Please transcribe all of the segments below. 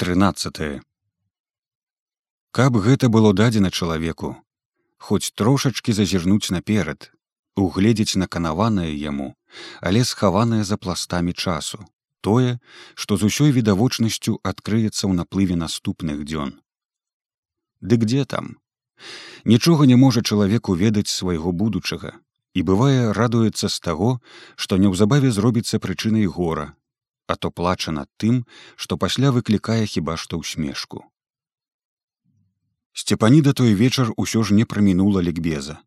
13 Каб гэта было дадзена чалавеку, хоць трошачкі зазірнуць наперад, угледзець наканаванае яму, але схаванае за пластамі часу, тое, што з усёй відавочнасцю адкрыецца ў наплыве наступных дзён. Дык дзе там? Нічога не можа чалавеку ведаць свайго будучага і бывае радуецца з таго, што неўзабаве зробіцца прычынай гора, а то плача над тым, што пасля выклікае хіба што ўсмешку. Сцепаніда той вечар усё ж не прамінула лікбеза.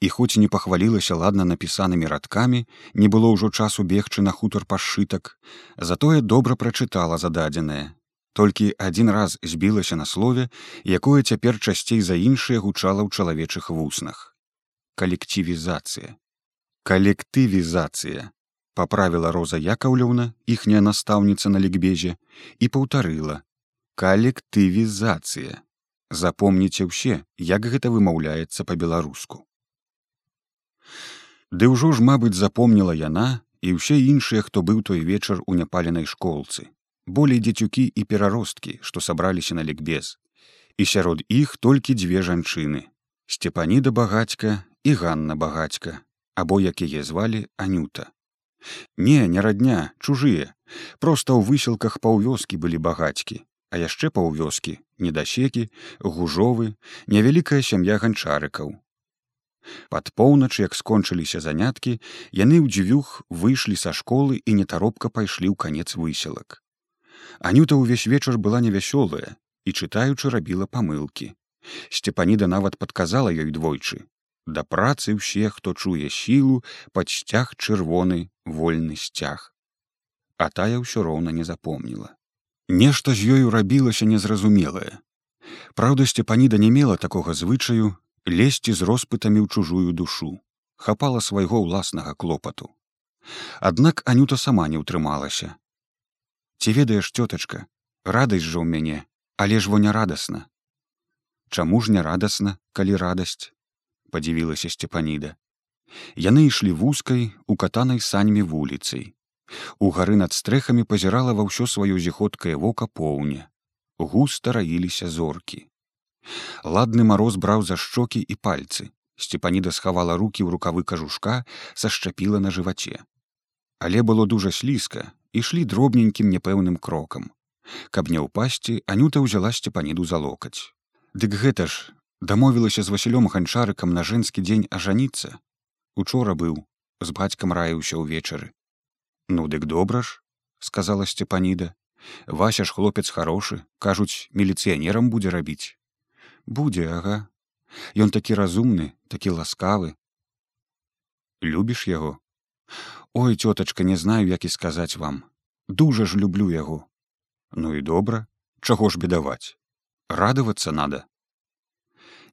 І хоць не пахвалілася ладна напісанымі радкамі, не было ўжо часу бегчы на хутар пашытак, затое добра прачытала зададзенае. Толькі адзін раз збілася на слове, якое цяпер часцей за іншае гучала ў чалавечых вуснах. Калектывізацыя. Калектывізацыя поправила роза якаўлюўна іхняя настаўніца на лікбезе і паўтарыла калектывізацыя запомніце ўсе як гэта вымаўляецца по-беларуску Ды ўжо ж мабыць запомніла яна і ўсе іншыя хто быў той вечар у няпаленай школцы. Болей дзецюкі і пераросткі што сабраліся на лікбез. І сярод іх толькі дзве жанчыны сцепаніда багацька і ганна багацька або як яе звалі анюта Не, не радня, чужыя. Проста ў высілках паўвёскі былі багацькі, а яшчэ паўвёскі, недасекі, гужовы, невялікая сям'я ганчарыкаў. Пад поўнач, як скончыліся заняткі, яны ў дзвюх выйшлі са школы і нетаропка пайшлі ў канец высілак. Анюта ўвесь вечар была невясёлая і чытаючы рабіла памылкі. Сцепаніда нават падказала ёй двойчы, да працы ўсе хто чуе сілу пад сцяг чырвоны вольны сцяг. А тая ўсё роўна не запомніла. Нешта з ёю рабілася незразумелае. Праўда сцепаніда не мела такога звычаю лезці з роспытамі ў чужую душу хапала свайго ўласнага клопату. Аднак анюта сама не ўтрымалася. Ці ведаеш цётачка радасць жа ў мяне але ж во не радасна. Чаму ж не радасна калі радасць падзівілася сцепаніда яны ішлі вузкай укатанай саньмі вуліцай у гары над стрэхамі пазірала ва ўсё сваё зіходкае вока поўня густа раіліся зоркі ладны мароз браў за шчокі і пальцы. Сцепаніда схавала руки ў рукавы кажушка сашчапіла на жываце але было дужа слізка ішлі дробненькім няпэўным крокам каб не ўпасці анюта ўзяла сцепаніду за локаць дык гэта ж дамовілася з васілём ганчарыкам на жэнскі дзень ажаніцца. Учора быў з бацькам раіўся ўвечары. Ну дык добра ж сказала сцепаніда вася ж хлопец хорошы кажуць міліцыянерам будзе рабіць будзе ага. Ён такі разумны такі ласкавы любіш яго? Ой цётачка не знаю як і сказаць вам. Дужа ж люблю яго ну і добра. Чаго ж бедаваць? Радавацца надо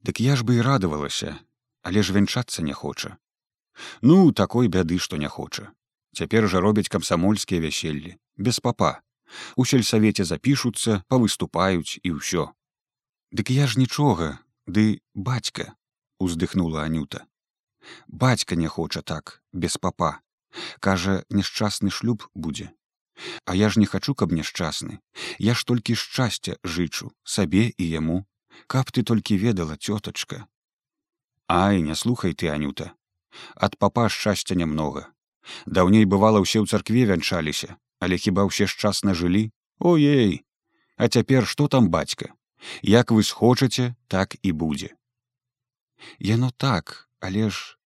Дык я ж бы і радавалася, але ж вянчацца не хоча. Ну такой бяды, што не хоча. Цяпер жа робяць камсамольскія вяселлі, без папа. У сельсавеце запішуцца, павыступаюць і ўсё. Дык я ж нічога, ды бацька, уздыхнула анюта. Бацька не хоча так, без папа. Кажа, няшчасны шлюб будзе. А я ж не хачу, каб няшчасны. Я ж толькі шчасця жычу сабе і яму каб ты толькі ведала цётачка ай не слухай ты анюта. Ад папа шчасця нямнога. Даўней бывала ўсе ў царкве вянчаліся але хіба ўсе шчасна жылі ой а цяпер што там бацька? Як вы схочаце так і будзе. Яно так але ж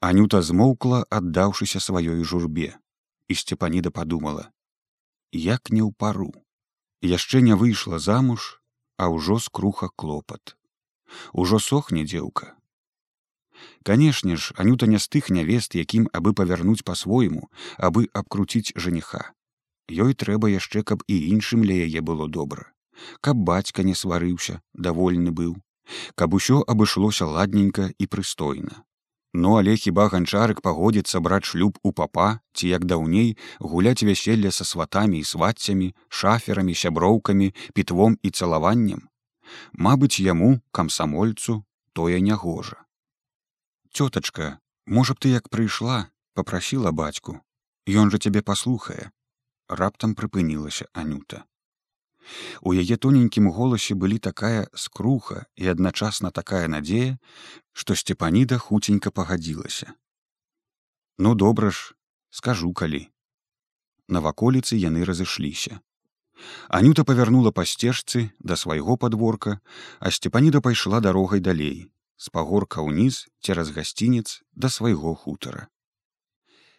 анюта змоўкла аддаўшыся сваёй журбе. І сцепаніда падумала як не ў пару. Яшчэ не выйшла замуж а ўжо скруха клопат. Ужо сохне дзеўка. Канешне ж, анюта не з тых нявест, якім абы павярнуць па-свойму, абы абкруціць жаніха. Ёй трэба яшчэ, каб і іншым ля яе было добра, каб бацька не сварыўся, давольны быў, каб усё абышлося ладненька і прыстойна. Ну але хіба ганчарык пагодзіцца браць шлюб у папа ці як даўней гуляць вяселле са сватамі і сваццямі, шаферамі, сяброўкамі, пітвом і цалаваннем. Мабыць, яму, камсамольцу, тое нягожа. Цётачка, можа б ты як прыйшла, попрасіла бацьку, Ён жа цябе паслухае. Раптам прыпынілася анюта. У яе тоненькім голасе былі такая скруха і адначасна такая надзея, што сцепаніда хуценька пагадзілася. Ну добра ж, скажу калі. На ваколіцы яны разышліся. Анюта павярнула па сцежцы да свайго падворка, а сцепаніда пайшла дарогай далей, з пагорка ўніз цераз гасцінец да свайго хутара.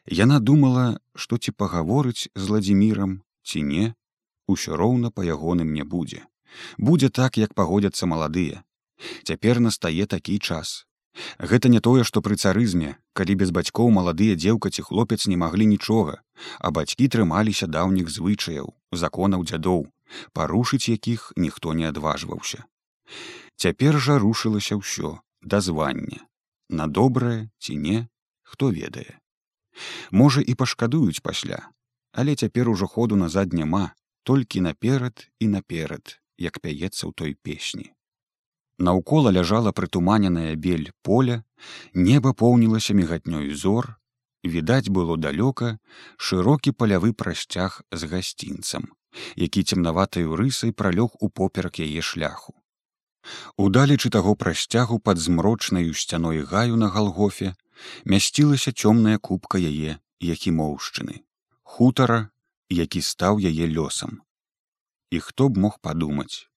Яна думала, што ці пагаворыць з ладзімірам ці не, усё роўна па ягоным не будзе. Будзе так, як пагодзяцца маладыя. Цяпер настае такі час. Гэта не тое, што пры царызме, калі без бацькоў маладыя дзеўка ці хлопец не маглі нічога, а бацькі трымаліся даўніх звычаяў, законаў дзядоў, парушыць якіх ніхто не адважваўся. Цяпер жа рушылася ўсё да звання. На добрае ці не, хто ведае. Можа і пашкадуюць пасля, але цяпер ужо ходу назад няма, толькі наперад і наперад, як пяецца ў той песні. Наўкола ляжала прытуманеная бель поля, неба поўнілася мігатнёй зор, відаць было далёка шырокі палявы прасцяг з гасцінцам, які цемнаватаю рысай пралёг у поперак яе шляху. Удалечы таго прасцягу пад змрочнаю сцяной гаю на галгофе мясцілася цёмная кубка яе якімоўшчыны хутара які стаў яе лёсам. І хто б мог падумаць?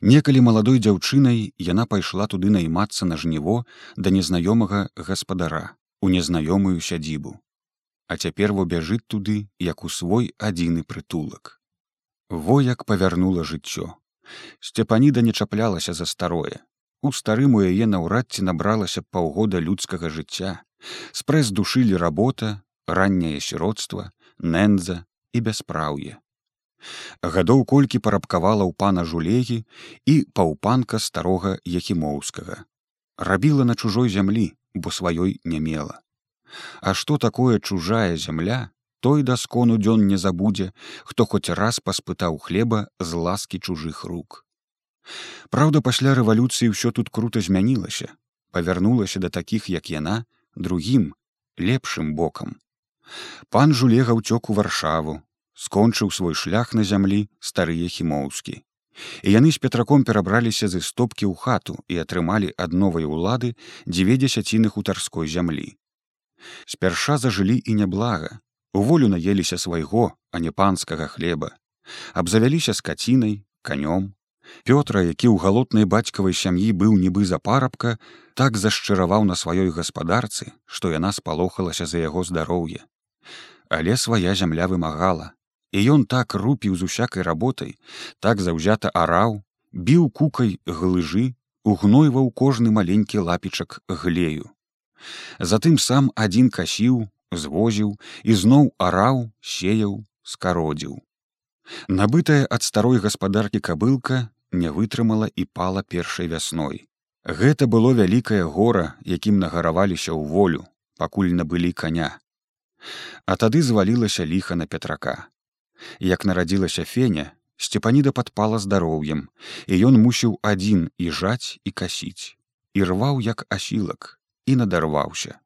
Некалі маладой дзяўчынай яна пайшла туды наймацца на жніво да незнаёмага гаспадара у незнаёмую сядзібу. А цяпер во бяжыць туды як у свой адзіны прытулак. Во як павярнула жыццё. Сцепаніда не чаплялася за старое. У старым у яе наўрад ці набралася паўгода людскага жыцця. Спрэс душылі работа ранняе сіродства нэнза і бяспраўе. Гадоў колькі парабкавала ў пана жулегі і паўпанка старога якімоўскага. Рабіла на чужой зямлі бо сваёй не мела. А што такое чужая зямля тойдаскону дзён не забудзе хто хоць раз паспытаў хлеба з ласкі чужых рук. Праўда, пасля рэвалюцыі ўсё тут круто змянілася, павярнулася да такіх, як яна, другім, лепшым бокам. Пан жулега ўцёк у варшаву, скончыў свой шлях на зямлі старыя хімоўскі. І яны з петраком перабраліся з істопкі ў хату і атрымалі ад новай улады дзве дзесяціны хутарской зямлі. Спярша зажылі і няблага, у волю наеліся свайго, а не панскага хлеба, абзавяліся скацінай, канём, Пётра, які ў галотнай бацькавай сям'і быў нібы за парабка, так зашчыраваў на сваёй гаспадарцы, што яна спалохалася за яго здароўе. Але свая зямля вымагала, і ён так рупіў з усякай работай, так заўзята араў, біў кукай глыжы, угнойваў кожны маленькі лапічак глею. Затым сам адзін касіў, звозіў і зноў араў, сеяў, скародзіў. Набытая ад старой гаспадаркі кабылка не вытрымала і пала першай вясной. Гэта было вялікае гора, якім нагараваліся ў волю, пакуль набылі каня. А тады звалілася ліха на пятрака. Як нарадзілася феня, сцепаніда падпала здароўем, і ён мусіў адзін і жаць і касіць, і рваў як асілак і надарваўся.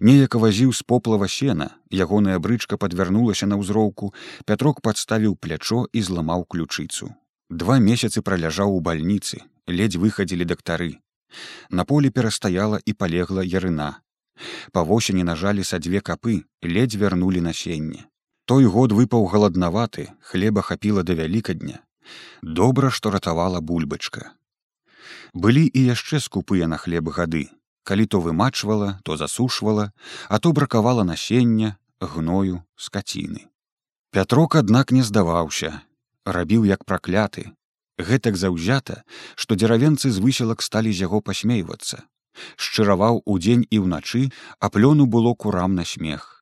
Неяк вазіў з поплава сена, ягоная брычка падвярнулася на ўзроўку, пятрок падставіў плячо і зламаў ключыцу. Два месяцы праляжаў у бальніцы, ледзь выхадзілі дактары. На поле перастаяла і палегла ярына. Па восені нажалі са дзве капы, ледзь вярнулі насенне. Той год выпаў галаднаваты, хлеба хапіла да вялікадня. Добра, што ратавала бульбачка. Былі і яшчэ скупыя на хлеб гады, калі то вымачвала, то засушвала, а то бракавала насення, гною, скаціны. Пятрок, аднак не здаваўся, рабіў як пракляты гэтак заўзята што дзеравенцы з выселак сталі з яго пасмейвацца шчыраваў удзень і ўначы а плёну было курам на смех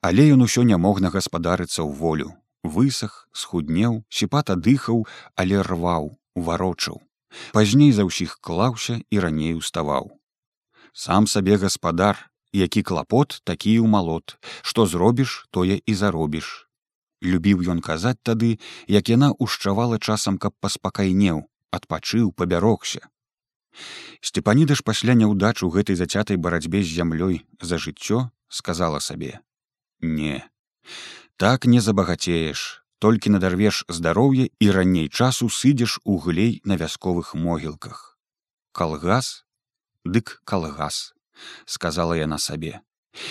але ён усё не мог на гаспадарыцца ў волю. Высах схуднеў сіпата дыхаў але рваў варочаў. Пазней за ўсіх клаўся і раней уставаў. Сам сабе гаспадар які клапот такі ў малот. Што зробіш тое і заробіш. Любіў ён казаць тады як яна ушчавала часам каб паспакайнеў адпачыў пабярогся. Сцепаніда ж пасля няўдач у гэтай зацятай барацьбе з зямлёй за жыццё сказала сабе не. Так не забагацееш толькі надарвеш здароўе і раней часу сыдзеш у глей на вясковых могілках. Калгас? Дык калгас сказала яна сабе.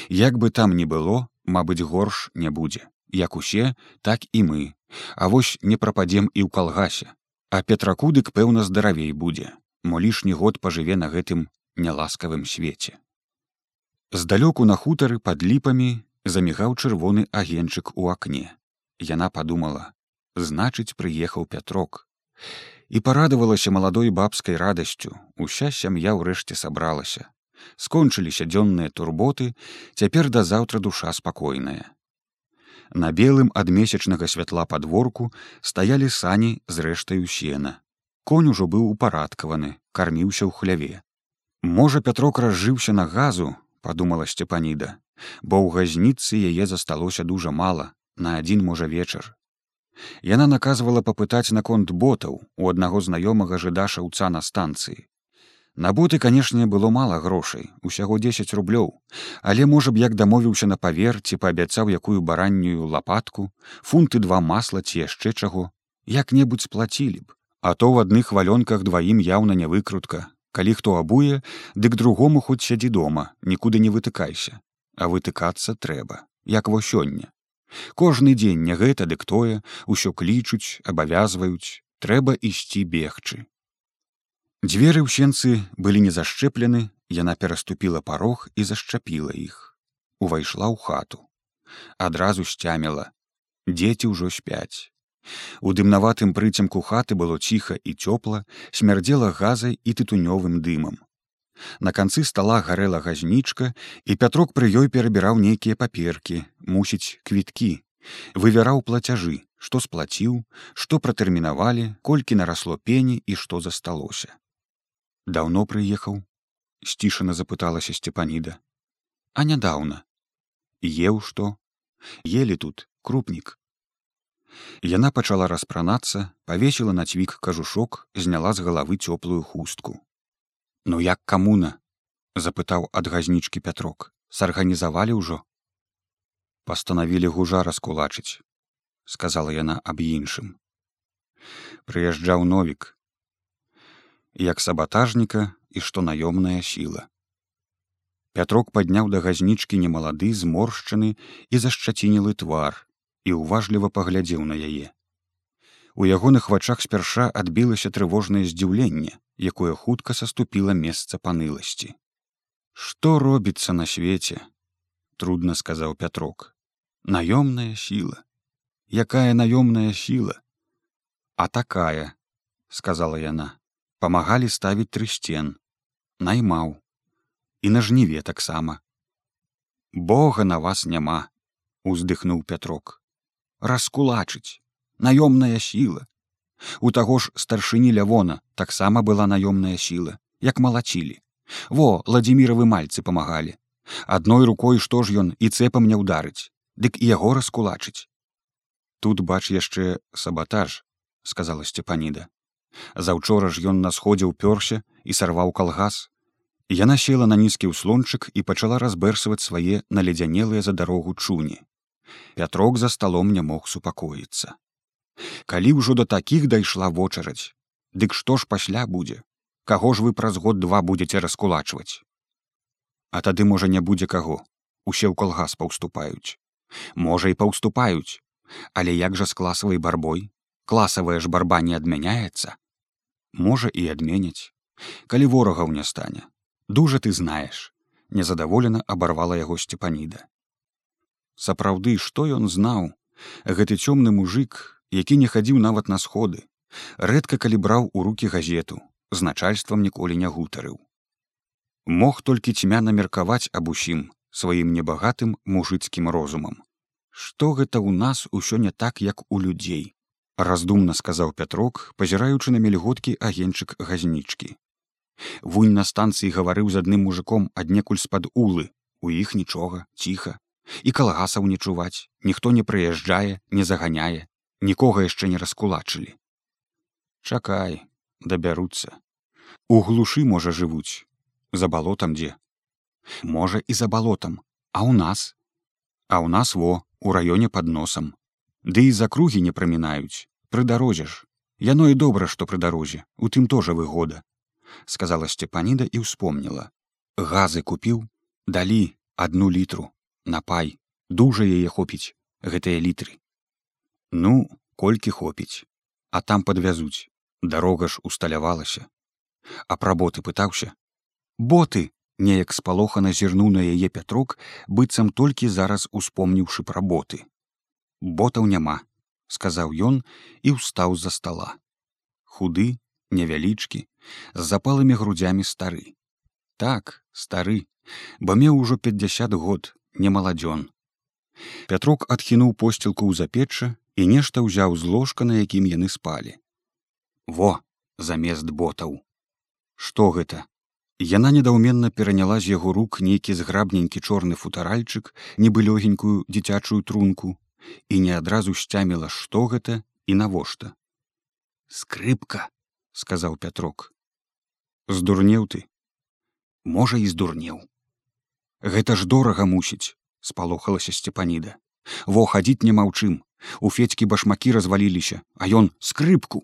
Як бы там ні было мабыць горш не будзе. Як усе так і мы. А вось не прападзем і ў калгасе. А петракудык пэўна здаравей будзе мо лішні год пажыве на гэтым няласкавым свеце. Здалёку на хутары пад ліпамі замігаў чырвоны агенчык у акне. Яна падумала значыць прыехаў пятрок і парадавалася маладой бабскай радасцю. Уся сям'я ўрэшце сабралася. Скончыліся дзённыя турботы цяпер да заўтра душа спакойная. На белым ад месячнага святла падворку стаялі сані з рэштаю сена. Конь ужо быў упарадкаваны карміўся ў хляве. Можа пятрок разжыўся на газу подумала сцепаніда бо ў газніцы яе засталося дужа мала на адзін можа вечар яна наказвала папытаць наконт ботаў у аднаго знаёмага жыдашаўца на станцыі. На боты канешне было мала грошай усяго десять рублёў. Але можа б як дамовіўся на павер ці паабяцаў якую бараннюю лапатку фунты два масла ці яшчэ чаго як-небудзь сплацілі б. А то ў адных валёнках дваім яўна не выкрутка калі хто абуе дык другому хоць сядзі дома нікуды не вытыкайся. А вытыкацца трэба як во сёння. Кожны дзень не гэта дык тое ўсё клічуць абавязваюць трэба ісці бегчы. Дзверы ў сенцы былі не зашчэплены яна пераступіла парог і зашчапіла іх. Увайшла ў хату. Адразу сцяміла. Дзеці ўжо спяць У дымнаватым прыцемку хаты было ціха і цёпла, смярдзела газай і тытунёвым дымам. На канцы стала гарэла газнічка, і пятрок пры ёй перабіраў нейкія паперкі, мусіць квіткі, вывяраў плацяжы, што сплаціў, што пратэрмінавалі, колькі нарасло пені і што засталося. Даўно прыехаў, сцішана запыталася сцепаніда. А нядаўна. Еў што? Елі тут крупнік. Яна пачала распранацца, павесіла на цвік кажушок, зняла з галавы цёплую хустку. Ну як камуна запытаў ад газнічкі пятрок. Сарганізавалі ўжо? Пастанавілі гужа раскулачыць сказала яна аб іншым. Прыязджаў новік. Як сабатажніка і што наёмная сіла пятрок падняў да газнічкі немалады зморшчаны і зашчацінілы твар і ўважліва паглядзеў на яе. У ягоных вачах спярша адбілася трывожнае здзіўленне, якое хутка саступіла месца паныласці. Што робіцца на свеце? трудно сказаў пятрок. Наёмная сіла. Якая наёмная сіла? А такая, сказала яна, памагалі ставіць тры сцен, наймаў і на жніве таксама. Бога на вас няма, уздыхнуў пятрок раскулачыць. Наёмная сіла. У таго ж старшыні лявона таксама была наёмная сіла як малачілі во ладзіміравы мальцы памагалі. Адной рукой што ж ён і цэпам не ўдарыць дык і яго раскулачыць. Тут бач яшчэ сабатаж сказала сцепаніда заўчора ж ён на сходзе ўпёрся і сарваў калгас. Яна села на нізкі ўслончык і пачала разбэрсаваць свае наледзянелыя за дарогу чуні Пятрок за сталом не мог супакоіцца. Калі ўжо да такіх дайшла вочараць, Дык што ж пасля будзе, Каго ж вы праз год два будетеце раскулачваць. А тады можа не будзе каго, усе ў калгас паўступаюць. Можа і паўступаюць, але як жа з класавай барбой, класавая ж барба не адмяняецца. Можа і адменяць, калі ворагаў не стане. Дужа ты знаеш, незадаволена абарвала яго сцепаніда сапраўды што ён знаў? Гэты цёмны мужик які не хадзіў нават на сходы рэдка калі браў у руки газету з начальствам ніколі не гутарыў. Мог толькі цьмяна меркаваць аб усім сваім небагатым мужыцкім розумам. Што гэта ў нас усё не так як у людзей раздумна сказаў пятрок пазіраючы на мельготкі агенчык газнічкі. Вунь на станцыі гаварыў з адным мужиком аднекуль з-пад улы. У іх нічога ціха і калгасаў не чуваць. Ніхто не прыязджае не заганяе. Нікога яшчэ не раскулачылі. Чакай дабяруцца. У глушы можа жывуць. За балотам дзе? Можа і за балотам. А ў нас? А ў нас во у раёне под носам. Ды і за кругі не прамінаюць. Пры дарозе ж. Яно і добра што пры дарозе. У тым тоже выгода сказала сцепаніда і ўспомніла. Газы купіў далі одну літру напай. Дужа яе хопіць гэтыя літры. Ну колькі хопіць. А там подвязуць дарога ж усталявалася. А пра боты пытаўся. Боты! Неяк спалохана зірнуў на яе пятрок быццам толькі зараз успомніўшы пра боты. Ботаў няма сказаў ён і ўстаў за стола. Худы невялічкі з запалымі грудзямі стары. Так стары бо меў ужо пятьдесят год не маладзён пятрок адхінуў посцілку ў запечча і нешта ўзяў з ложка на якім яны спалі во замест ботаў што гэта Яна недаўменна пераняла з яго рук нейкі зграбненькі чорны футаральчык, нібы лёгенькую дзіцячую трунку і не адразу сцяміла, што гэта і навошта. Скрыпка, сказаў Пятрок. Здурнеў ты. Можа, і здурнеў. Гэта ж дорага мусіць, спалохалася сцепаніда. Во хадзіць не маўчым. У федькі башмакі разваліліся, а ён скрыпку.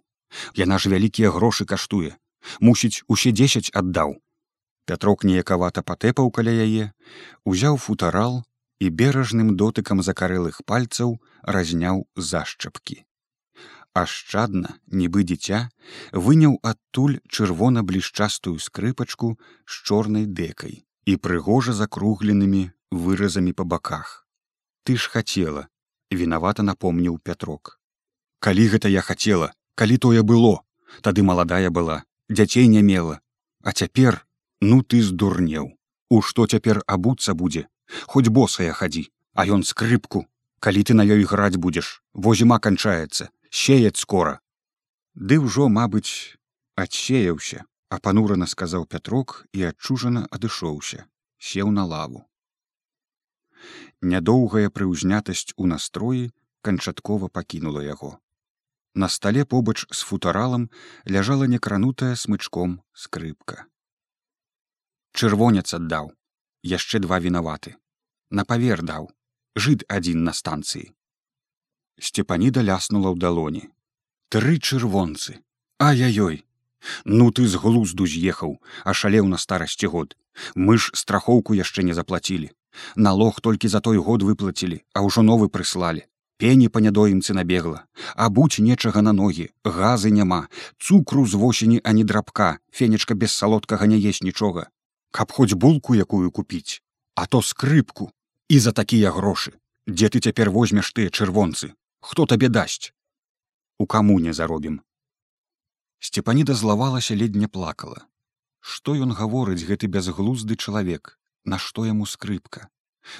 Яна ж вялікія грошы каштуе. Мусіць, усе дзесяць аддаў. Пятрок неякавата патэпаў каля яе, узяў футарал і беражным дотыкам закарэлых пальцаў разняў зашчапкі. Ашчадна, нібы дзіця, выняў адтуль чырвона-блішчастую скрыпачку з чорнай дэкай і прыгожа закругленымі выразамі па баках. Ты ж хацела, вінавата напомніў Пятрок. Калі гэта я хацела, калі тое было, тады маладая была, дзяцей не мела, а цяпер ну ты здурнеў. У што цяпер абуцца будзе? Хоць босая хадзі а ён скрыпку. Калі ты на ёй граць будзеш во зіма канчаецца сеяць скора ды ўжо мабыць адсеяўся а панурана сказаў пятрок і адчужана адышоўся сеў на лаву. Нядоўгая прыўзнятасць у настроі канчаткова пакінула яго. На стале побач з футаралам ляжала некранутая смычком скрыпка. Чырвонец аддаў яшчэ два вінаваты. На павер даў жыд адзін на станцыі. Сцепаніда ляснула ў далоні. Тры чырвонцы! А-яй-ёй ну ты з глузду з'ехаў ашалеў на старасці год. Мы ж страхоўку яшчэ не заплацілі. Налог толькі за той год выплацілі а ўжо новы прыслалі. Пені па нядоімцы набегла. А будь нечага на ногі газы няма цукру з восені а не драбка фенечка без салодкага не есть нічога. Каб хоць булку якую купіць, а то скрыпку. І за такія грошы, дзе ты цяпер возьмеш тыя чырвонцы, хто табе дасць? У каму не заробім сцепаніда злавалася ледня плакала. Што ён гаворыць гэты бязглузды чалавек? Нашто яму скрыпка?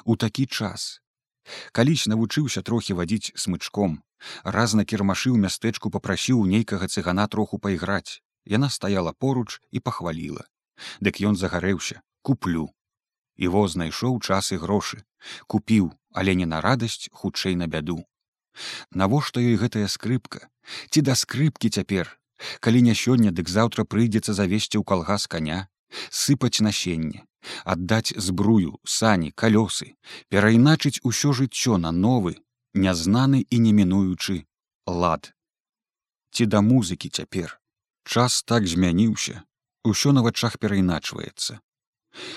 У такі час. Калісь навучыўся трохі вадзіць смычком. Раз на кірмашы ў мястэчку попрасіў нейкага цыгана троху пайграць. Яна стаяла поруч і пахваліла. Дык ён загарэўся, куплю. І во знайшоў час і грошы, купіў, але не на радасць хутчэй на бяду. Навошта ёй гэтая скрыпка, ці да скрыпкі цяпер, калі не сёння, дык заўтра прыйдзецца завесці ў калгас каня, сыпаць насенне, аддаць збрую, сані, калёсы, перайначыць усё жыццё на новы, нязнаны і немінуючы лад. Ці да музыкі цяпер. Час так змяніўся, усё на вачах перайначваецца.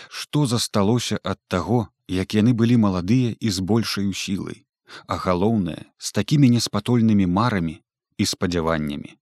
Што засталося ад таго, як яны былі маладыя і з большаю сілай, а галоўнае з такімі неспатольнымі марамі і спадзяваннямі.